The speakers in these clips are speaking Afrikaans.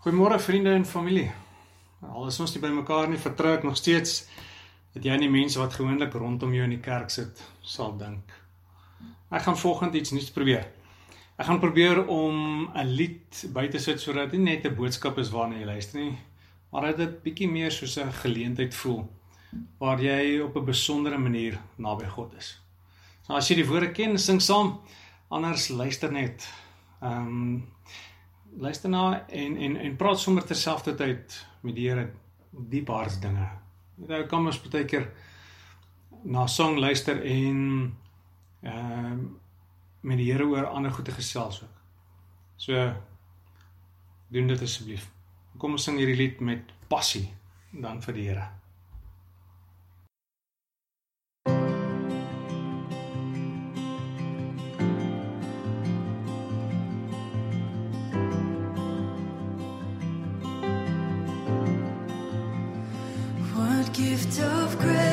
Goeiemôre vriende en familie. Al is ons nie by mekaar nie, vertrou ek nog steeds dat jy en die mense wat gewoonlik rondom jou in die kerk sit, sal dink. Ek gaan volgende iets nuuts probeer. Ek gaan probeer om 'n lied by te sit sodat dit net 'n boodskap is waarna jy luister nie, maar dat dit bietjie meer soos 'n geleentheid voel waar jy op 'n besondere manier naby God is. So as jy die woorde ken, sing saam, anders luister net. Ehm um, luister na en en en praat sommer terselfdertyd met die Here diep hart dinge. Jy weet, kom ons baie keer na song luister en ehm um, met die Here oor ander goeie gesels ook. So doen dit asseblief. Kom ons sing hierdie lied met passie dan vir die Here. Gift of grace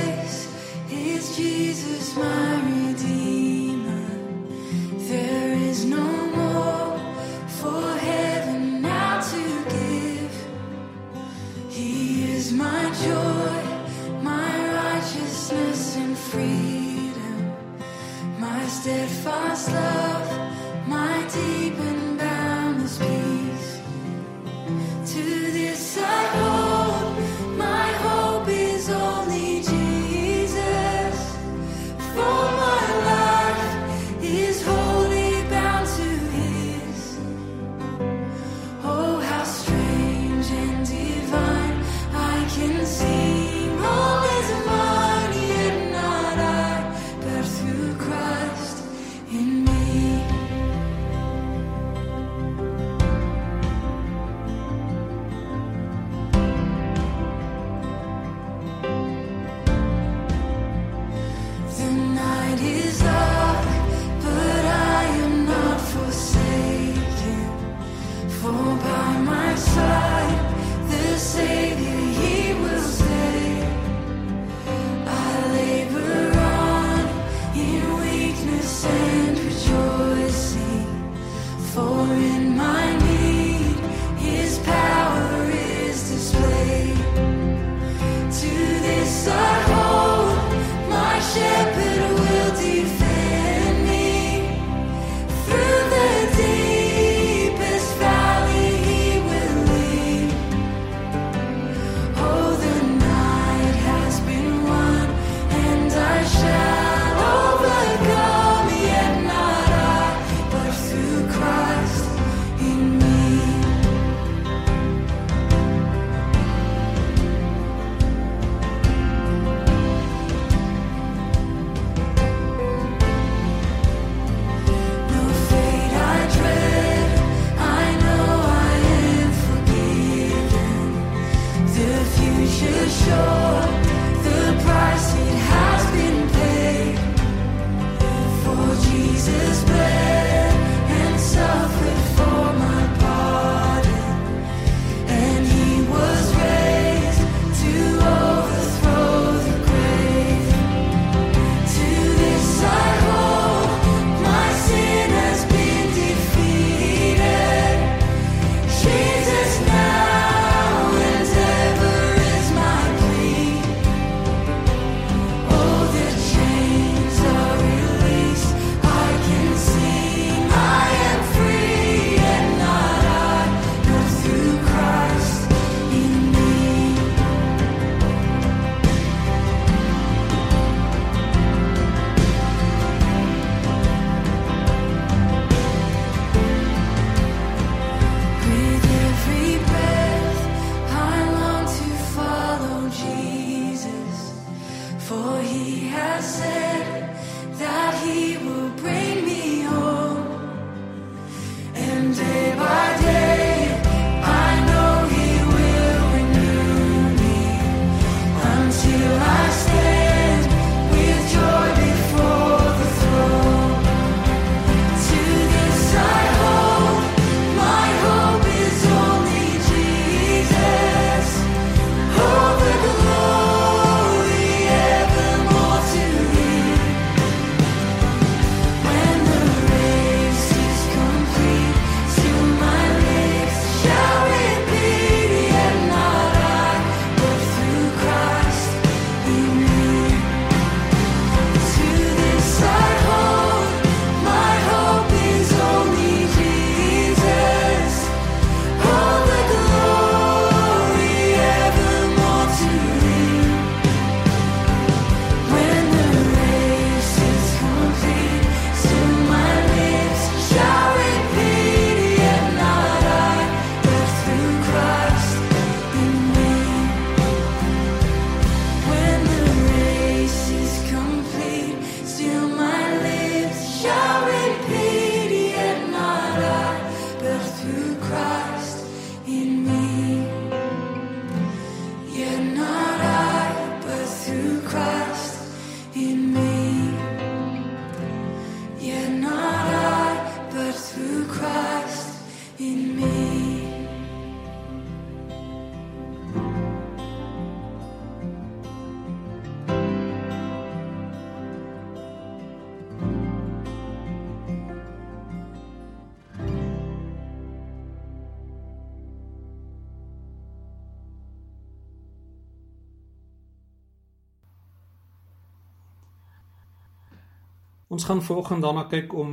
Ons gaan volgende daarna kyk om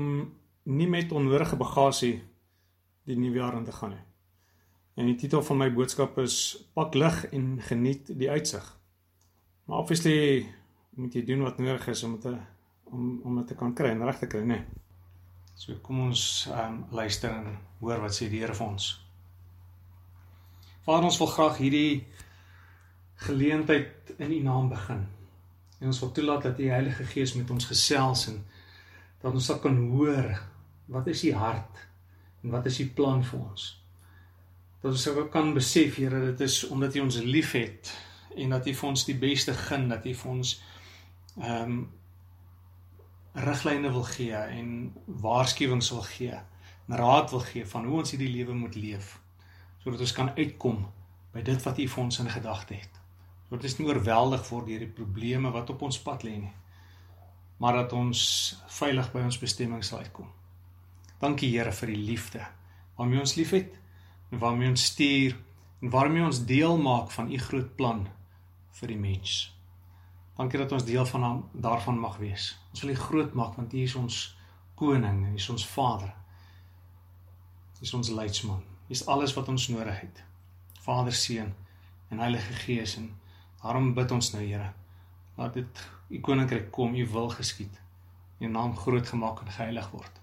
nie met onnodige bagasie die nuwe jaar in te gaan nie. En die titel van my boodskap is Pak lig en geniet die uitsig. Maar obviously moet jy doen wat nodig is om te om om dit te kan kry en reg te kry, né? Nee. So kom ons ehm um, luister en hoor wat sê die Here vir ons. Vader, ons wil graag hierdie geleentheid in U naam begin. En ons wil toelaat dat U Heilige Gees met ons gesels en dat ons sal kan hoor wat is U hart en wat is U plan vir ons. Dat ons sou kan besef, Here, dit is omdat U ons liefhet en dat U vir ons die beste gun, dat U vir ons ehm um, riglyne wil gee en waarskuwings wil gee, en raad wil gee van hoe ons hierdie lewe moet leef sodat ons kan uitkom by dit wat U vir ons in gedagte het. Sodat ons nie oorweldig word deur die probleme wat op ons pad lê nie, maar dat ons veilig by ons bestemming sal uitkom. Dankie Here vir die liefde waarmee ons liefhet en waarmee ons stuur en waarmee ons deel maak van U groot plan vir die mens. Dankie dat ons deel van hom daarvan mag wees. Ons wil U groot maak want U is ons koning U is ons Vader. U is ons leidsman. U is alles wat ons nodig het. Vader, Seun en Heilige Gees en daarom bid ons nou, Here, laat dit U koninkryk kom, U wil geskied. U naam groot gemaak en geheilig word.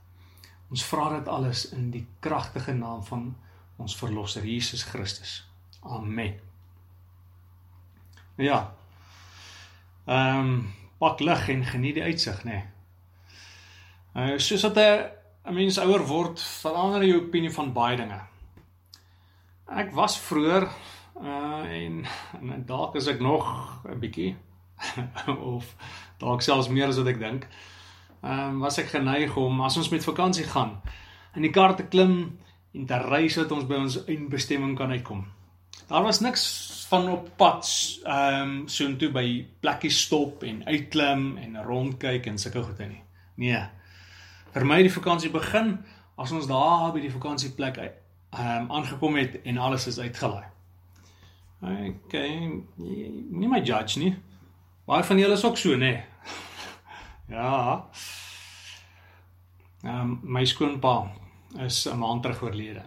Ons vra dit alles in die kragtige naam van ons verlosser Jesus Christus. Amen. Ja. Ehm um, pak lig en geniet die uitsig, nê. Nee. Uh soos wat 'n mens ouer word, verander jou opinie van baie dinge. Ek was vroeër uh en, en dalk is ek nog 'n bietjie of dalk selfs meer as wat ek dink. Ehm um, was ek geneig om as ons met vakansie gaan in die kar te klim en te ry sodat ons by ons eindbestemming kan uitkom. Daar was niks van op pad ehm um, soontoe by plekkies stop en uitklim en rondkyk en sulke goede nie. Nee. Vir my die vakansie begin as ons daar by die vakansieplek ehm um, aangekom het en alles is uitgelaai. Okay, nie my judge nie. Baie van julle is ook so, nê. Nee. ja. Ehm um, my skoonpa is 'n maand terug oorlede.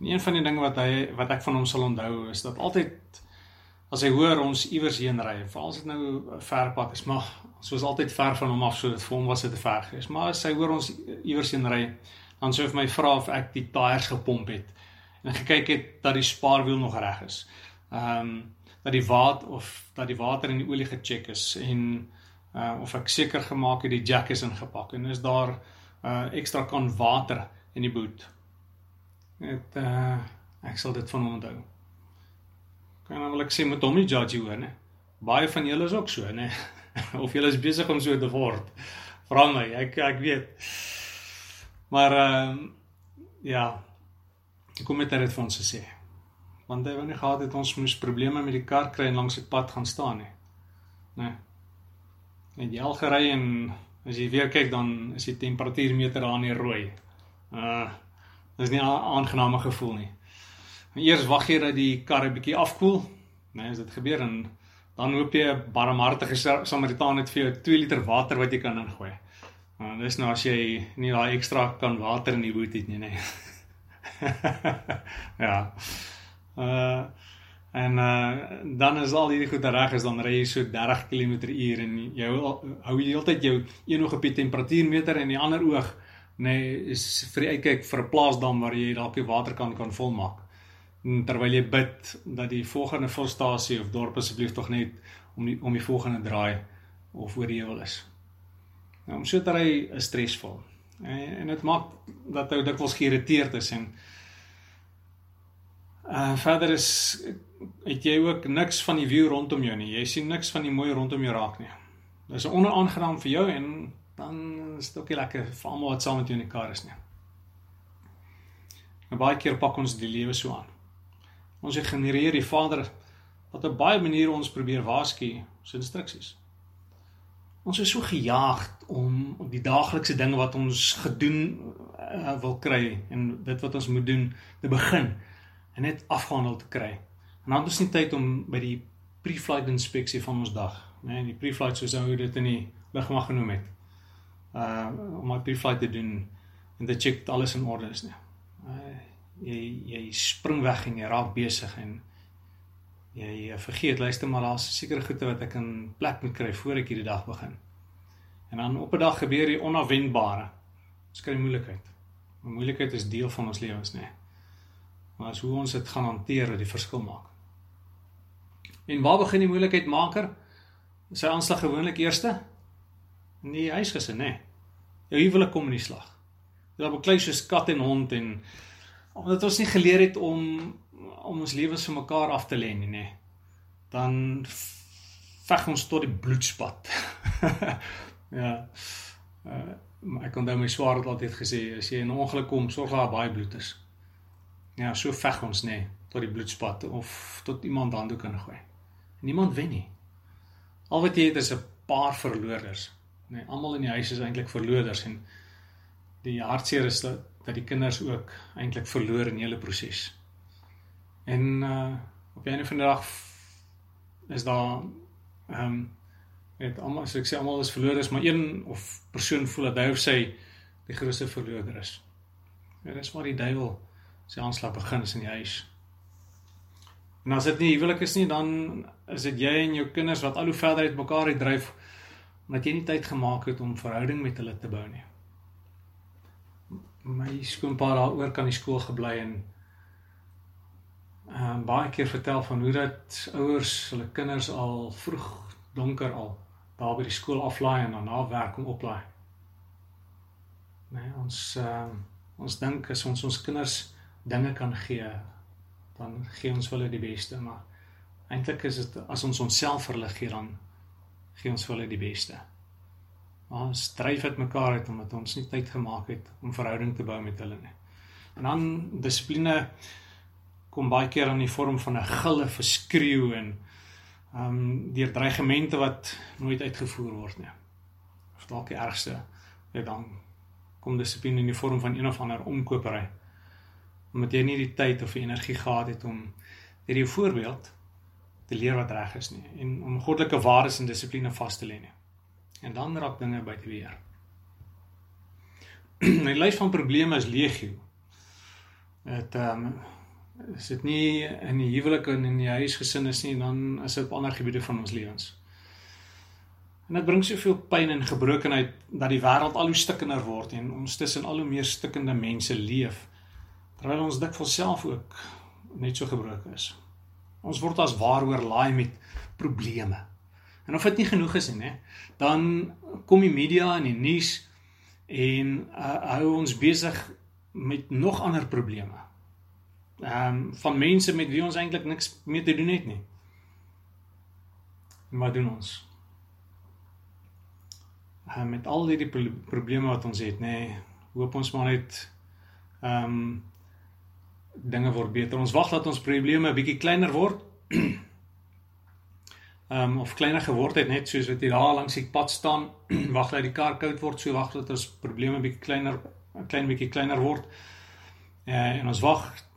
En een van die dinge wat hy wat ek van hom sal onthou is dat altyd as hy hoor ons iewers heen ry, veral as dit nou 'n ver pad is, maar soos altyd ver van hom af, so dit vir hom was dit te ver geweest. Maar as hy hoor ons iewers heen ry, dan sou hy vir my vra of ek die tyres gepomp het en gekyk het dat die spaarwiel nog reg is. Ehm um, dat die water of dat die water in die olie gecheck is en uh of ek seker gemaak het die jack is ingepak en is daar uh ekstra kan water in die boot Dit uh ek sal dit van hom onthou. Kan nou wil ek sê met hom nie judge hoor nie. Baie van julle is ook so, nê. of julle is besig om so te word. Vra my, ek ek weet. Maar ehm uh, ja. Ek kom met dit vir ons te sê. Want hy wou nie gehad het ons moes probleme met die kar kry en langs die pad gaan staan nie. Né. En jy al gery en as jy weer kyk dan is die temperatuurmeter daar nie rooi. Uh Dis nie 'n aangename gevoel nie. Maar eers wag jy dat die kar 'n bietjie afkoel, né, nee, as dit gebeur en dan hoop jy 'n barmhartige Samaritaan het vir jou 2 liter water wat jy kan ingooi. Maar dis nou as jy nie daai ekstra kan water in die boot het nie, né. Nee. ja. Uh en uh dan is al hierdie goed reg is dan ry jy so 30 km/h en jy hou jy heeltyd jou een oog op die temperatuurmeter en die ander oog nee, is vir die uitkyk vir 'n plaasdam waar jy dalk die water kan volmaak. Terwyl jy bid dat die volgende volstasie of dorp asseblief tog net om die om die volgende draai of oor die heuwel is. Nou om so te ry is stresvol. En en dit maak dat jy dikwels geïrriteerd is en uh verder is het jy ook niks van die view rondom jou nie. Jy sien niks van die mooi rondom jou raak nie. Dis onaangenaam vir jou en dan is dit ook nie lekker vir almal wat saam met jou in die kar is nie. En baie keer pak ons die lewe so aan. Ons ignoreer die Vader wat op baie maniere ons probeer waarsku, sy instruksies. Ons is so gejaag om die daaglikse dinge wat ons gedoen uh, wil kry en dit wat ons moet doen te begin en net afgehandel te kry. En dan het ons nie tyd om by die pre-flight inspeksie van ons dag, né, nee, die pre-flight soos ou dit in die lugmag genoem het uh om 'n pre-flight te doen en te check alles in orde is nie. Uh jy jy spring weg en jy raak besig en jy, jy vergeet luister maar daar's sekere goede wat ek in plek moet kry voor ek hierdie dag begin. En dan op 'n dag gebeur die onverwendbare. Dis kry moeilikheid. Maar moeilikheid is deel van ons lewens, nê. Maar as hoe ons dit gaan hanteer wat die verskil maak. En waar begin die moeilikheidmaker? Sy aanslag gewoonlik eerste in die huisgesin, nê. Jou huwelik kom in die slag. Jy beklei soos kat en hond en omdat ons nie geleer het om om ons lewens vir mekaar af te lê nie, nê. Dan veg ons tot die bloedspat. ja. Uh, maar ek onthou my swaar het altyd gesê as jy in 'n ongeluk kom, sorg daar baie bloed is. Ja, so veg ons nê tot die bloedspat of tot iemand handdoek kan gooi. Niemand wen nie. Al wat jy het is 'n paar verloorders. Nee, almal in die huis is eintlik verloorders en die hartseer is dat dat die kinders ook eintlik verloor in die hele proses. En uh op 'n van die dag is daar ehm um, het almal so ek sê almal is verloorders, maar een of persoon voel dat hy of sy die grootste verloorder is. En dis maar die duiwel sy aanslag begin is in die huis. En as dit nie huwelik is nie, dan is dit jy en jou kinders wat al hoe verder uit mekaar uitdryf omdat jy nie tyd gemaak het om verhouding met hulle te bou nie. My skoonpa daaroor kan die skool gebly en ehm um, baie keer vertel van hoe dat ouers hulle kinders al vroeg donker al daar by die skool aflaai en dan na werk om oplaai. Nee, ons um, ons dink as ons ons kinders dinge kan gee, dan gee ons hulle die beste, maar eintlik is dit as ons onsself vir hulle gee dan gee ons hulle die beste. Maar ons dryf dit mekaar uit omdat ons nie tyd gemaak het om verhouding te bou met hulle nie. En dan dissipline kom baie keer in die vorm van 'n gille verskreeu en ehm um, deur dreigemente wat nooit uitgevoer word nie. Of dalk die ergste, dit dan kom dissipline in die vorm van een of ander omkopery. Omdat jy nie die tyd of die energie gehad het om deur jou voorbeeld te leer wat reg is nie en om goddelike waardes en dissipline vas te lê nie. En dan raak dinge buite weer. 'n Lys van probleme is legio. Dit ehm um, is dit nie in die huwelik en in die huisgesin is nie, dan is dit op ander gebiede van ons lewens. En dit bring soveel pyn en gebrokenheid dat die wêreld al hoe stikkender word en ons tussen al hoe meer stikkende mense leef terwyl ons dikwels self ook net so gebroken is. Ons word as waaroor laai met probleme. En of dit nie genoeg is nie, dan kom die media en die nuus en uh, hou ons besig met nog ander probleme ehm um, van mense met wie ons eintlik niks mee te doen het nie. Wat doen ons? Uh, met al hierdie pro probleme wat ons het, nê, nee, hoop ons maar net ehm um, dinge word beter. Ons wag dat ons probleme 'n bietjie kleiner word. Ehm um, of kleiner geword het net soos wat jy daar langs die pad staan, wag dat die kar koud word, so wag dat ons probleme bietjie kleiner 'n klein bietjie kleiner word. Uh, en ons wag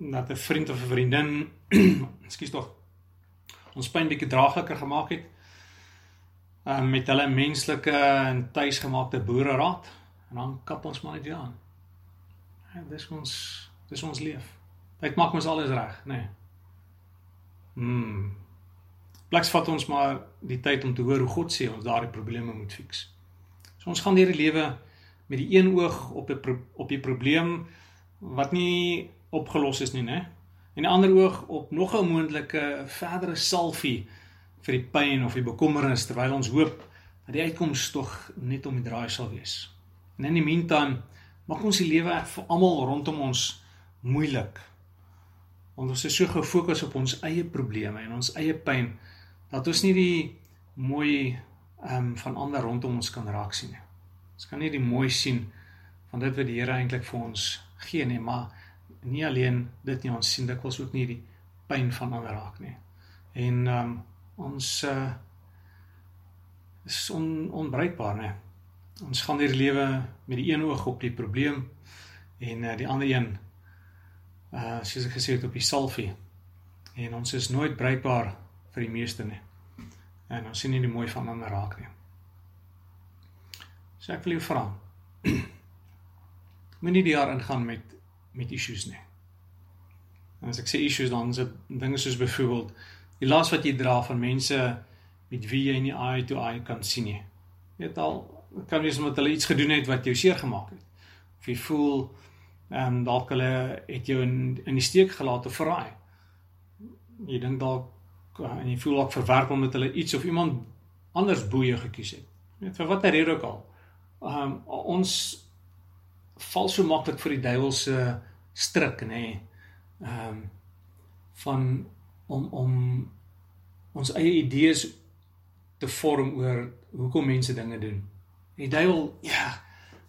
dat 'n vriend of 'n vriendin, ekskuus tog, ons pyn bietjie draagliker gemaak het. Um, met hulle menslike en tuisgemaakte boere raad en dan kap ons maar net weer aan. Ja, dis ons dis ons leef. Dit maak ons alles reg, nê. Nee. Mm. Pleks vat ons maar die tyd om te hoor hoe God sê ons daardie probleme moet fix. So ons gaan deur die lewe met die een oog op 'n op die probleem wat nie opgelos is nie, né? En die ander oog op nog 'n moontlike verdere salfie vir die pyn of die bekommernis terwyl ons hoop dat die uitkoms tog net om die draai sal wees. En in die meantime maak ons die lewe vir almal rondom ons moeilik. Want ons is so gefokus op ons eie probleme en ons eie pyn dat ons nie die mooi ehm um, van ander rondom ons kan raak sien nie. Ons kan nie die mooi sien van dit wat die Here eintlik vir ons gee nie, maar nie alleen dit nie ons sien dikwels ook nie die pyn van ander raak nie. En ehm um, ons uh is on, onbreekbaar nê. Ons gaan die lewe met die een oog op die probleem en uh, die ander een uh soos ek gesê het op die salfie. En ons is nooit breekbaar vir die meeste nie. En ons sien nie die mooi van ander raak nie. So ek wil jou vra. Moenie die jaar ingaan met met issues nie. En as ek sê issues dan is dit dinge soos byvoorbeeld die las wat jy dra van mense met wie jy nie eye to eye kan sien nie. Jy weet al kan wees omdat hulle iets gedoen het wat jou seer gemaak het. Of jy voel ehm um, dalk hulle het jou in in die steek gelaat of verraai. Jy dink dalk uh, en jy voel dalk verwerp omdat hulle iets of iemand anders boeie gekies het. Weet vir watter rede ook al. Ehm um, ons val so maklik vir die duiwel se stryk nê. Nee. Ehm um, van om om ons eie idees te vorm oor hoekom mense dinge doen. Die duiwel, ja,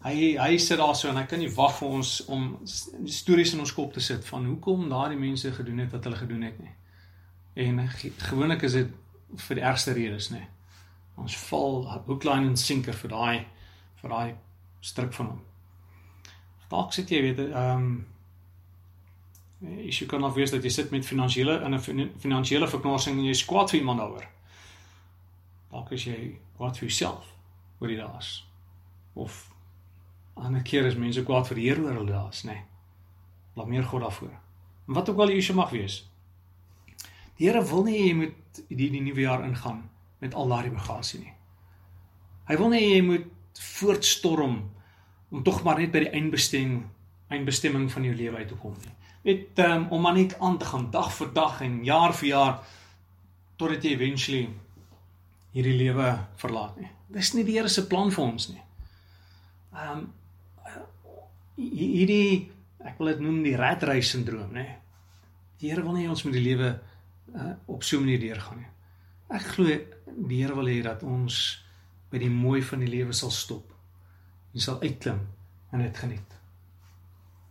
hy hy sit daar so en hy kan nie wag vir ons om stories in ons kop te sit van hoekom daardie mense gedoen het wat hulle gedoen het nie. En ge- gewoonlik is dit vir die ergste redes, nê. Ons val hook line en sinker vir daai vir daai stryk van hom. Dalk sit jy weet ehm um, issue kan of wees dat jy sit met finansiële in 'n fin- finansiële verknorsing en jy is kwaad vir iemand daaroor. Dalk is jy kwaad vir jouself oor die daas. Of ander keer is mense kwaad vir die Here oor hulle daas, nê. Nee. Laat meer God daarvoor. En wat ook al die issue mag wees. Die Here wil nie jy moet die, die nuwe jaar ingaan met al daardie bagasie nie. Hy wil nie jy moet voortstorm om tog maar net by die eindbestemming eindbestemming van jou lewe uit te kom nie. Net um, om maar net aan te gaan dag vir dag en jaar vir jaar totdat jy eventually hierdie lewe verlaat nie. Dis nie die Here se plan vir ons nie. Ehm um, hierdie ek wil dit noem die rat race sindroom, nê. Die Here wil nie ons moet die lewe uh, op so 'n manier deurgaan nie. Ek glo die Here wil hê dat ons by die mooi van die lewe sal stop. Jy sal uitklim en dit geniet.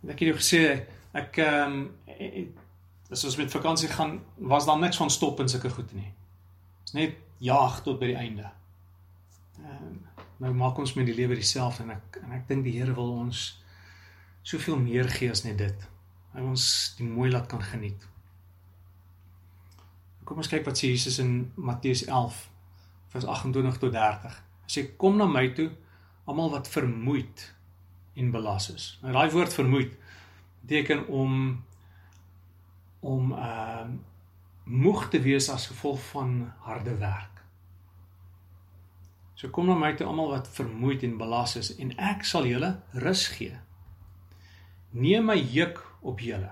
Ek het jou gesê ek ehm um, as ons met vakansie gaan, was daar niks van stop en sulke goed nie. Dis net jaag tot by die einde. Ehm nou maak ons met die lewe dieselfde en ek en ek dink die Here wil ons soveel meer gee as net dit. Hy ons die mooi laat kan geniet. Kom ons kyk wat sê Jesus in Matteus 11 vers 28 tot 30. Hy sê kom na my toe almal wat vermoeid en belas is. Nou daai woord vermoeid beteken om om ehm uh, moeg te wees as gevolg van harde werk. So kom na my toe almal wat vermoeid en belas is en ek sal julle rus gee. Neem my juk op julle.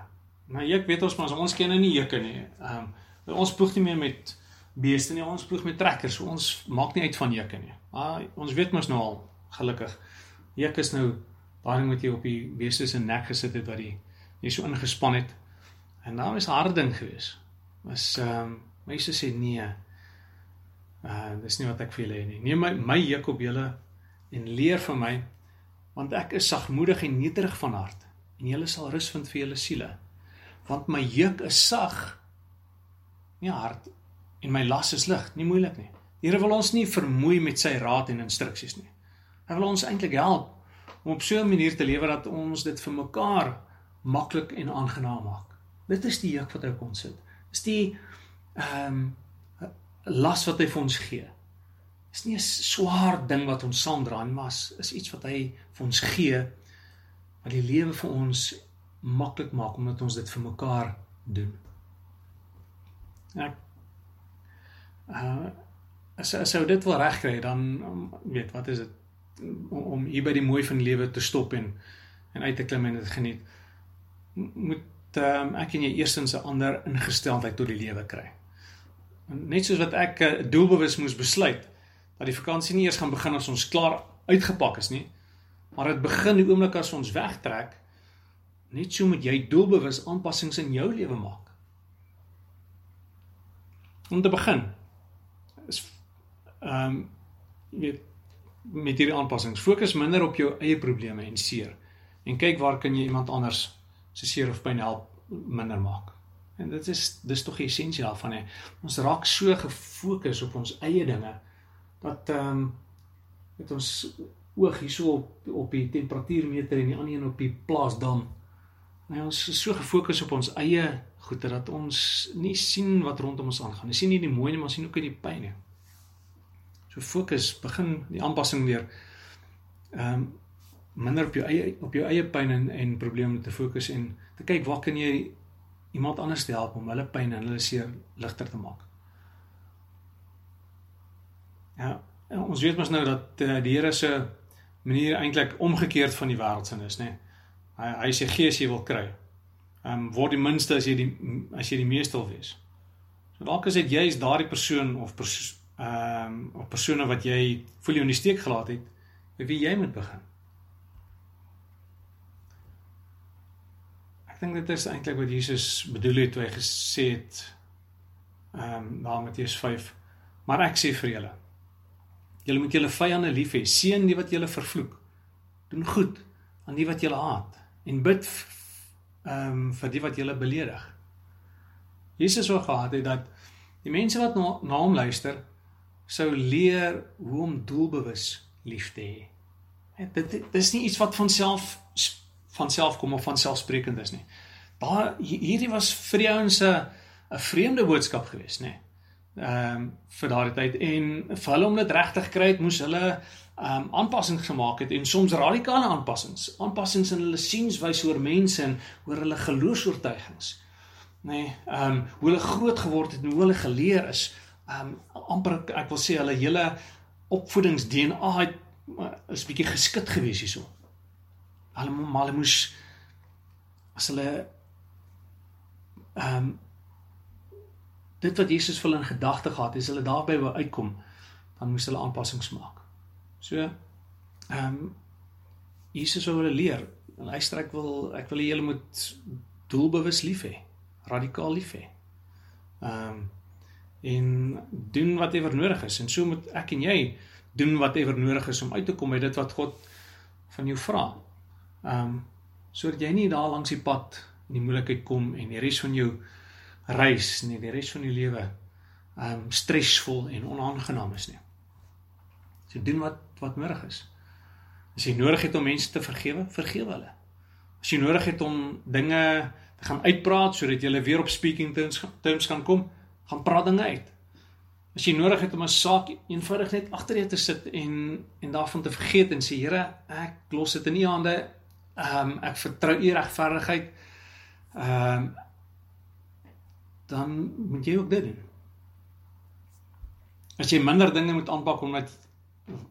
Nou juk weet ons maar ons ken nou nie jukke nie. Ehm um, ons ploeg nie meer met beeste nie, ons ploeg met trekkers. So ons maak nie uit van jukke nie. Maar ons weet mos nou al gelukkig. Juk is nou daai ding wat jy op die beeste se nek gesit het wat die jy so ingespan het. En daar was 'n harde ding gewees. Was ehm um, mense sê nee. Uh dis nie wat ek vir julle hê nie. Neem my my juk op julle en leer van my want ek is sagmoedig en nederig van hart en julle sal rus vind vir julle siele. Want my juk is sag nie hard en my las is lig, nie moeilik nie. Die Here wil ons nie vermoei met sy raad en instruksies nie. Hy wil ons eintlik help om op so 'n manier te lewe dat ons dit vir mekaar maklik en aangenaam maak. Dit is die juk wat hy op ons sit. Dis die ehm um, las wat hy vir ons gee. Dis nie 'n swaar ding wat ons saamdra nie, maar is, is iets wat hy vir ons gee wat die lewe vir ons maklik maak omdat ons dit vir mekaar doen. Ek uh as as sou dit wil regkry dan um, weet wat is dit om, om hier by die mooi van lewe te stop en en uit te klim en dit geniet moet um, ek en jy eerstens 'n ander ingesteldheid tot die lewe kry. Net soos wat ek uh, doelbewus moes besluit dat die vakansie nie eers gaan begin as ons klaar uitgepak is nie, maar dit begin die oomblik as ons wegtrek. Net so moet jy doelbewus aanpassings in jou lewe maak. Om te begin is ehm um, jy weet met hierdie aanpassings fokus minder op jou eie probleme en seer en kyk waar kan jy iemand anders se seer of pyn help minder maak. En dit is dis tog die essensie daarvan hè. Ons raak so gefokus op ons eie dinge dat ehm um, met ons oog hierso op op die temperatuurmeter en die ander een op die plaasdam. Nou ons is so gefokus op ons eie goeie dat ons nie sien wat rondom ons aangaan. Ons sien nie die mooi nie, maar ons sien ook nie die pyn nie. So fokus, begin die aanpassing weer ehm um, minder op jou eie op jou eie pyn en en probleme te fokus en te kyk waar kan jy iemand anders te help om hulle pyn en hulle seer ligter te maak. Ja, ons weet mos nou dat uh, die Here se manier eintlik omgekeerd van die wêreld se is, nê. Hy hy sê gee as jy wil kry. Ehm um, word die minste as jy die as jy die meeste wil wees. So dalk is dit jy's daardie persoon of pers ehm um, of persone wat jy voel jy in die steek gelaat het, met wie jy moet begin. Ek dink dit is eintlik wat Jesus bedoel het toe hy gesê het ehm um, na Matteus 5. Maar ek sê vir julle Julle moet julle vyande lief hê, seën die wat julle vervloek. Doen goed aan die wat julle haat en bid ehm um, vir die wat julle beledig. Jesus wou gehad het dat die mense wat na, na hom luister sou leer hoe om doelbewus lief te hê. Dit dit is nie iets wat van self van self kom of van selfsprekend is nie. Daar hierdie was vir die ouens 'n vreemde boodskap geweest, nê. Ehm um, vir daardie tyd en vir hulle om dit regtig kry het, moes hulle ehm um, aanpassings gemaak het en soms radikale aanpassings, aanpassings in hulle sienswys oor mense en oor hulle geloofs-oortuigings. Nê, nee, ehm um, hoe hulle groot geword het en hoe hulle geleer is. Ehm um, amper ek wil sê hulle hele opvoedings DNA het is bietjie geskit gewees hierso. Hulle hulle moes as hulle ehm um, dit wat Jesus vir hulle in gedagte gehad het, as hulle daarby wou uitkom, dan moes hulle aanpassings maak. So ehm um, Jesus wou hulle leer. Luister ek wil ek wil julle moet doelbewus lief hê, radikaal lief hê. Ehm um, en doen whatever nodig is en so moet ek en jy doen whatever nodig is om uit te kom by dit wat God van jou vra. Ehm um, sodat jy nie daar langs die pad in die moeilikheid kom en die res van jou reis nie, die res van die lewe ehm um, stresvol en onaangenaam is nie. So doen wat wat nodig is. As jy nodig het om mense te vergewe, vergewe hulle. As jy nodig het om dinge te gaan uitpraat sodat jy weer op speaking terms, kan kom, gaan praat dinge uit. As jy nodig het om 'n saak eenvoudig net agter jou te sit en en daarvan te vergeet en sê Here, ek los dit in U hande. Ehm um, ek vertrou U regverdigheid. Ehm um, dan moet jy ook dit doen. As jy minder dinge moet aanpak omdat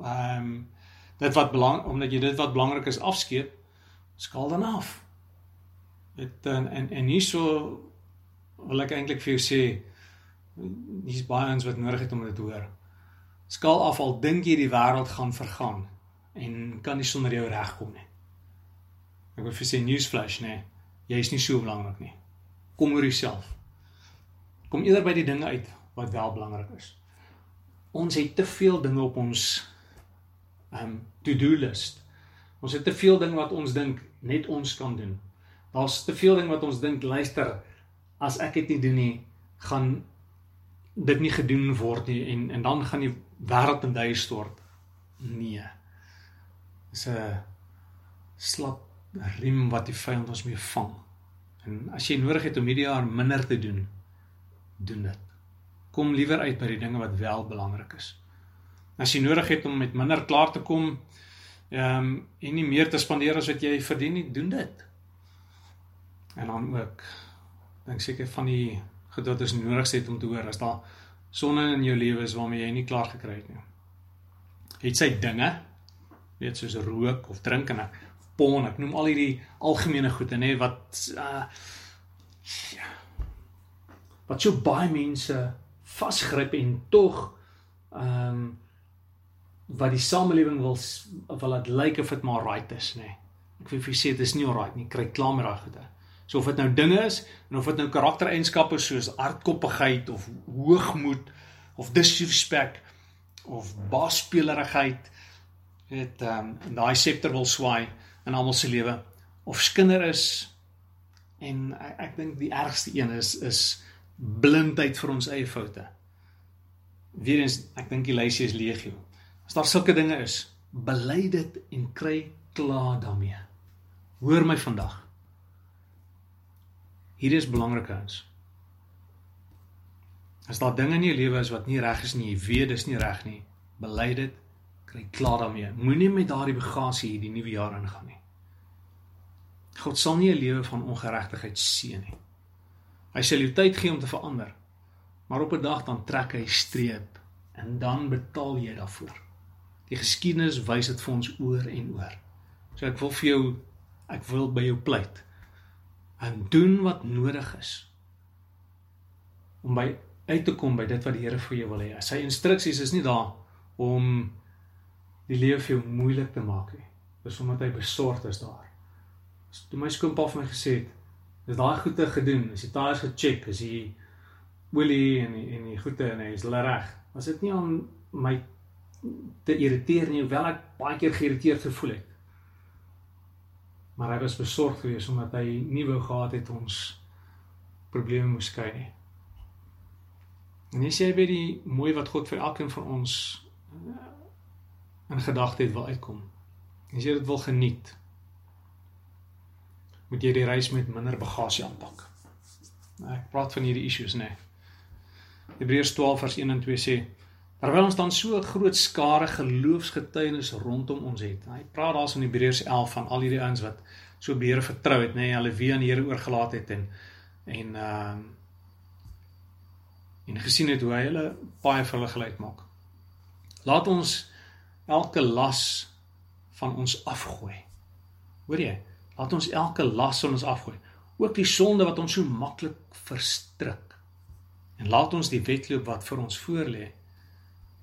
ehm um, dit wat belang omdat jy dit wat belangrik is afskeep, skaal dan af. Dit en en, en nie so wil ek eintlik vir jou sê dis baie ons wat nodig het om dit te hoor. Skaal af al dink jy die wêreld gaan vergaan en kan nie sonder jou regkom nie. Ek wil vir sê newsflash nê, jy is nie so belangrik nie. Kom oor jouself. Kom eerder by die dinge uit wat wel belangrik is. Ons het te veel dinge op ons um to-do list. Ons het te veel dinge wat ons dink net ons kan doen. Daar's te veel dinge wat ons dink luister as ek dit nie doen nie, gaan dit nie gedoen word nie en en dan gaan die wêreld in duie stort. Nee. Dis 'n slap riem wat die vyand ons mee vang. En as jy nodig het om hierdie jaar minder te doen, doen dit. Kom liewer uit by die dinge wat wel belangrik is. As jy nodig het om met minder klaar te kom, ehm um, en nie meer te spandeer as wat jy verdien nie, doen dit. En dan ook dink seker van die geduld is nodig het om te hoor as daar sonne in jou lewe is waarmee jy nie klaar gekry het nie. Het sy dinge, weet soos rook of drink en ek pon, ek noem al hierdie algemene goede nê wat uh ja wat so baie mense vasgryp en tog ehm um, wat die samelewing wil wil laat lyk of dit maar right is nê. Ek wil vir sê dit is nie alright nie. Kry klaar met daai goede. So of dit nou dinge is en of dit nou karaktereienskappe soos hardkoppigheid of hoogmoed of disrespek of baasspelerigheid het ehm um, daai septer wil swaai in almal se lewe of skinder is en ek, ek dink die ergste een is is blindheid vir ons eie foute. Weerens ek dink die lysie is legio. As daar sulke dinge is, bely dit en kry klaar daarmee. Hoor my vandag. Hier is belangrike ons. As daar dinge in jou lewe is wat nie reg is nie, jy weet dis nie reg nie, bely dit Kry klaar daarmee. Moenie met daardie bagasie hierdie nuwe jaar ingaan nie. God sal nie 'n lewe van ongeregtigheid seën nie. Hy sal jou tyd gee om te verander. Maar op 'n dag dan trek hy streep en dan betaal jy daarvoor. Die geskiedenis wys dit vir ons oor en oor. So ek wil vir jou ek wil by jou pleit. En doen wat nodig is om by uit te kom by dit wat die Here vir jou wil hê. Sy instruksies is nie daar om die lewe vir jou moeilik te maak nie. Dis omdat hy besorgd is daar. Toe my skoonpa vir my gesê het, is daai goede gedoen, is die tyres gecheck, is die olie en die, en die goede en hy is hulle reg. Was dit nie om my te irriteer nie, hoewel ek baie keer geïrriteerd gevoel het. Maar hy was besorgd geweest omdat hy nie wou gehad het ons probleme moes kry nie. En jy by die mooi wat God vir elkeen van ons eh, in gedagte het wil uitkom. As jy dit wil geniet, moet jy die reis met minder bagasie aanpak. Nou, ek praat van hierdie issues nê. Nee. Hebreërs 12 vers 1 en 2 sê terwyl ons dan so 'n groot skare geloofsgetuienis rondom ons het. Hy praat daar in Hebreërs 11 van al hierdie ouens wat so die Here vertrou het, nê, nee, hulle weer aan die Here oorgelaat het en en ehm uh, en gesien het hoe hy hulle baie vir hulle gelyk maak. Laat ons elke las van ons afgooi. Hoor jy? Laat ons elke las van ons afgooi, ook die sonde wat ons so maklik verstrik. En laat ons die wedloop wat vir ons voorlê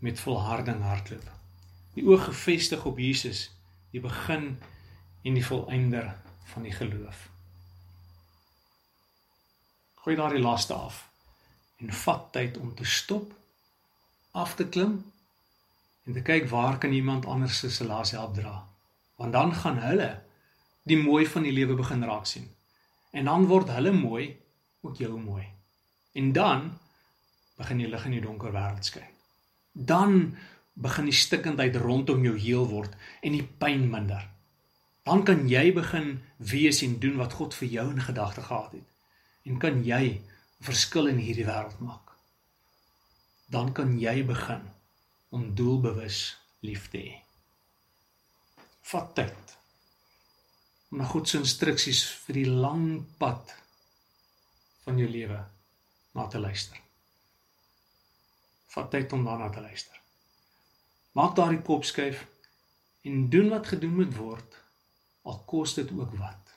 met volharding hardloop. Die oog gefestig op Jesus, die begin en die volëinder van die geloof. Gooi daardie laste af en vat tyd om te stop, af te klim en te kyk waar kan iemand anders se las help dra. Want dan gaan hulle die mooi van die lewe begin raak sien. En dan word hulle mooi, ook jou mooi. En dan begin die lig in die donker wêreld skyn. Dan begin die stikkindheid rondom jou heel word en die pyn minder. Dan kan jy begin wees en doen wat God vir jou in gedagte gehad het. En kan jy 'n verskil in hierdie wêreld maak. Dan kan jy begin om doelbewus lief te hê. Vat tyd om na God se instruksies vir die lang pad van jou lewe na te luister. Vat tyd om daarna te luister. Maak daardie kop skuif en doen wat gedoen moet word al kos dit ook wat.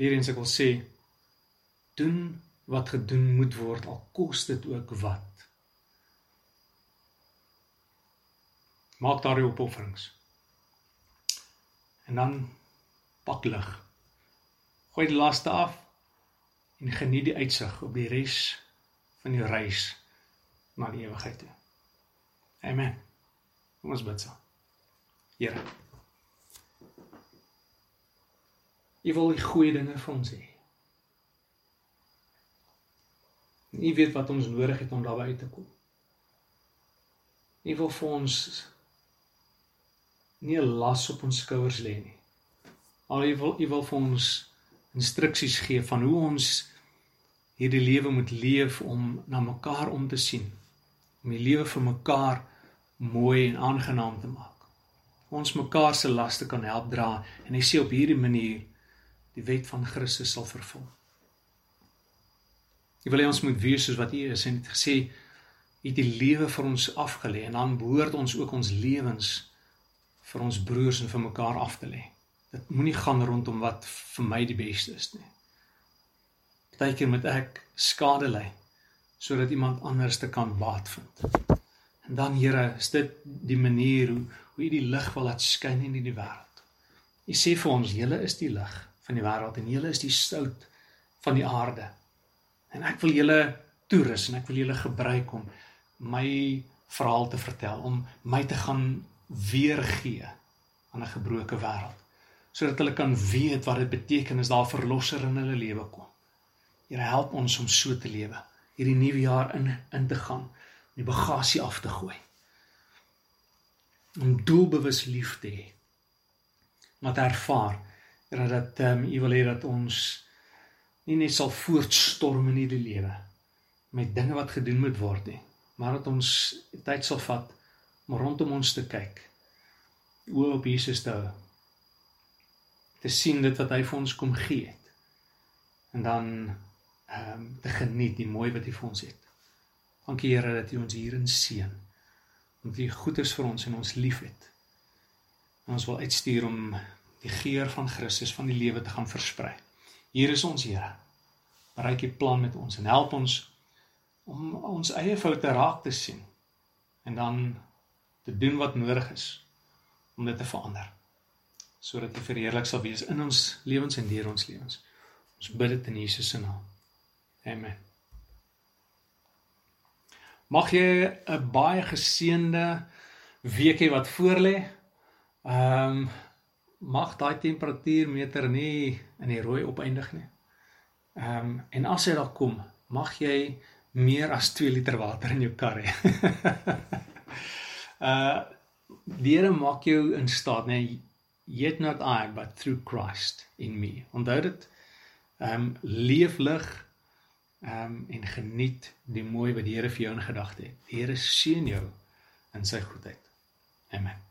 Weerens ek wil sê doen wat gedoen moet word al kos dit ook wat. Maak daardie opofferings. En dan pak lig. Gooi die laste af en geniet die uitsig op die res van jou reis na die ewigheid toe. Amen. Kom ons bid saam. Here. U wil die goeie dinge vir ons hê. U weet wat ons nodig het om daarby uit te kom. U wil vir ons nie 'n las op ons skouers lê nie. Al u wil u wil vir ons instruksies gee van hoe ons hierdie lewe moet leef om na mekaar om te sien. Om die lewe vir mekaar mooi en aangenaam te maak. Ons mekaar se laste kan help dra en hy sê op hierdie manier die wet van Christus sal vervul. Jy wil hê ons moet wees soos wat U is en het gesê U het die lewe vir ons afgelê en dan behoort ons ook ons lewens vir ons broers en vir mekaar af te lê. Dit moenie gaan rondom wat vir my die beste is nie. Partykeer moet ek skade ly sodat iemand anders te kan baat vind. En dan Here, is dit die manier hoe hoe U die lig wil laat skyn in hierdie wêreld. U sê vir ons, julle is die lig van die wêreld en julle is die sout van die aarde. En ek wil julle toerus en ek wil julle gebruik om my verhaal te vertel, om my te gaan weergee aan 'n gebroke wêreld sodat hulle kan weet wat dit beteken as daar verlosser in hulle lewe kom. Here help ons om so te lewe, hierdie nuwe jaar in in te gaan, die bagasie af te gooi. Om doelbewus lief te hê. Wat ervaar Here dat ehm um, U wil hê dat ons nie net sal voortstorm in hierdie lewe met dinge wat gedoen moet word nie, maar dat ons tyd sal vat om rondom ons te kyk. Oë op Jesus te hou. Te sien dit wat hy vir ons kom gee het. En dan ehm um, te geniet die mooi wat hy vir ons het. Dankie Here dat U ons hierin seën. Omdat U goed is vir ons en ons liefhet. En ons wil uitstuur om die geur van Christus van die lewe te gaan versprei. Hier is ons Here. Bereik U plan met ons en help ons om ons eie foute raak te sien en dan te doen wat nodig is om dit te verander sodat U verheerlik sal wees in ons lewens en deur ons lewens. Ons bid dit in Jesus se naam. Amen. Mag jy 'n baie geseënde weekie wat voorlê. Ehm um, mag daai temperatuurmeter nie in die rooi opeindig nie. Ehm um, en as hy daar kom, mag jy meer as 2 liter water in jou kar hê. uh die Here maak jou in staat, nee, yet not I, but through Christ in me. Onthou dit. Ehm um, leef lig ehm um, en geniet die mooi wat die Here vir jou in gedagte het. Die Here seën jou in sy goedheid. Amen.